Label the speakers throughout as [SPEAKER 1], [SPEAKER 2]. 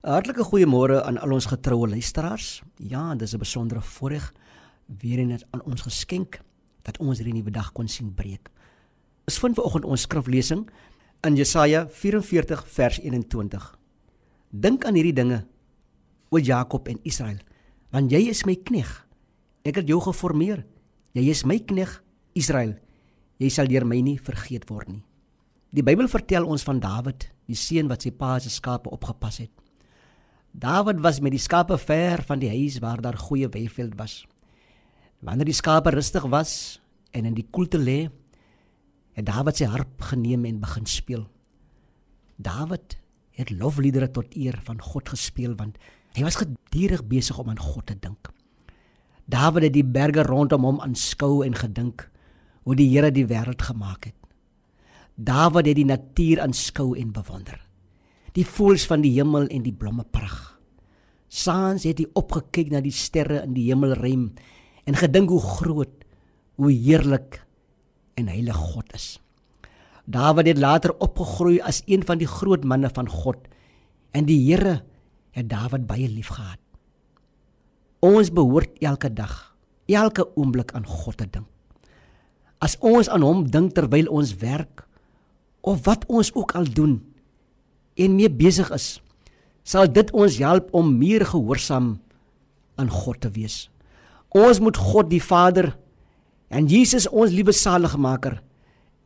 [SPEAKER 1] Hartlike goeiemôre aan al ons getroue luisteraars. Ja, dis 'n besondere voorreg weer eens aan ons geskenk dat ons hierdie nuwe dag kon sien breek. Ons vind vanoggend ons skriflesing in Jesaja 44 vers 21. Dink aan hierdie dinge, o Jakob en Israel, want jy is my knegg. Ek het jou geformeer. Jy is my knegg, Israel. Jy sal deur my nie vergeet word nie. Die Bybel vertel ons van Dawid, die seun wat sy pa se skape opgepas het. Dawid was met die skape ver van die huis waar daar goeie weiveld was. Wanneer die skape rustig was en in die koelte lê, het Dawid sy harp geneem en begin speel. Dawid het lofliedere tot eer van God gespeel want hy was gedurig besig om aan God te dink. Dawid het die berge rondom hom aanskou en gedink hoe die Here die wêreld gemaak het. Dawid het die natuur aanskou en bewonder die voëls van die hemel en die blomme pragt. Saans het hy opgekyk na die sterre in die hemelruim en gedink hoe groot, hoe heerlik en heilig God is. Dawid het later opgegroei as een van die groot manne van God en die Here het Dawid baie liefgehad. Ons behoort elke dag, elke oomblik aan God te dink. As ons aan hom dink terwyl ons werk of wat ons ook al doen, en mee besig is, sal dit ons help om meer gehoorsaam aan God te wees. Ons moet God die Vader en Jesus ons liewe saligmaker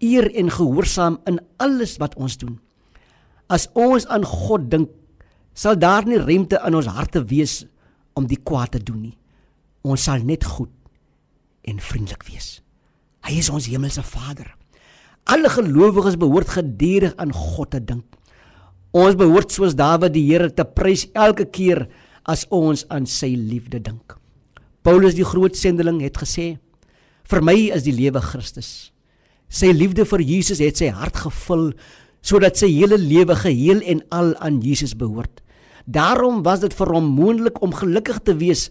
[SPEAKER 1] eer en gehoorsaam in alles wat ons doen. As ons aan God dink, sal daar nie ruimte in ons harte wees om die kwaad te doen nie. Ons sal net goed en vriendelik wees. Hy is ons hemelse Vader. Alle gelowiges behoort gedurig aan God te dink. Ons behoort soos Dawid die Here te prys elke keer as ons aan sy liefde dink. Paulus die groot sendeling het gesê: "Vir my is die lewe Christus. Sy liefde vir Jesus het sy hart gevul sodat sy hele lewe geheel en al aan Jesus behoort. Daarom was dit vir hom moontlik om gelukkig te wees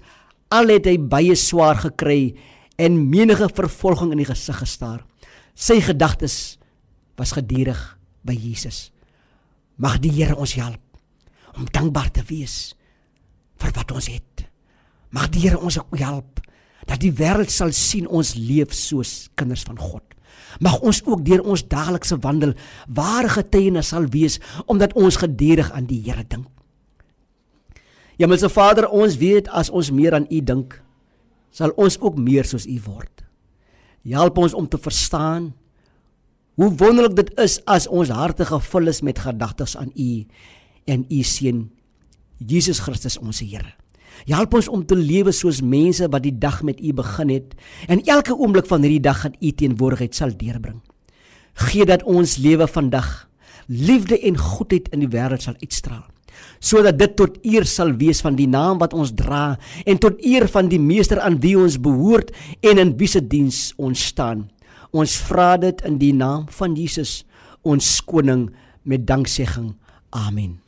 [SPEAKER 1] al het hy baie swaar gekry en menige vervolging in die gesig gestaar. Sy gedagtes was gedurig by Jesus." Mag die Here ons help om dankbaar te wees vir wat ons het. Mag die Here ons ook help dat die wêreld sal sien ons leef soos kinders van God. Mag ons ook deur ons daaglikse wandel ware getuienis sal wees omdat ons gedurig aan die Here dink. Hemelse Vader, ons weet as ons meer aan U dink, sal ons ook meer soos U word. Help ons om te verstaan Hoe wonderlik dit is as ons harte gevul is met gedagtes aan U en U seun Jesus Christus ons Here. Help ons om te lewe soos mense wat die dag met U begin het en elke oomblik van hierdie dag aan U teenwoordigheid sal deurbring. Gee dat ons lewe vandag liefde en goedheid in die wêreld sal uitstraal sodat dit tot eer sal wees van die naam wat ons dra en tot eer van die meester aan wie ons behoort en in wie se diens ons staan. Ons vra dit in die naam van Jesus, ons koning met danksegging. Amen.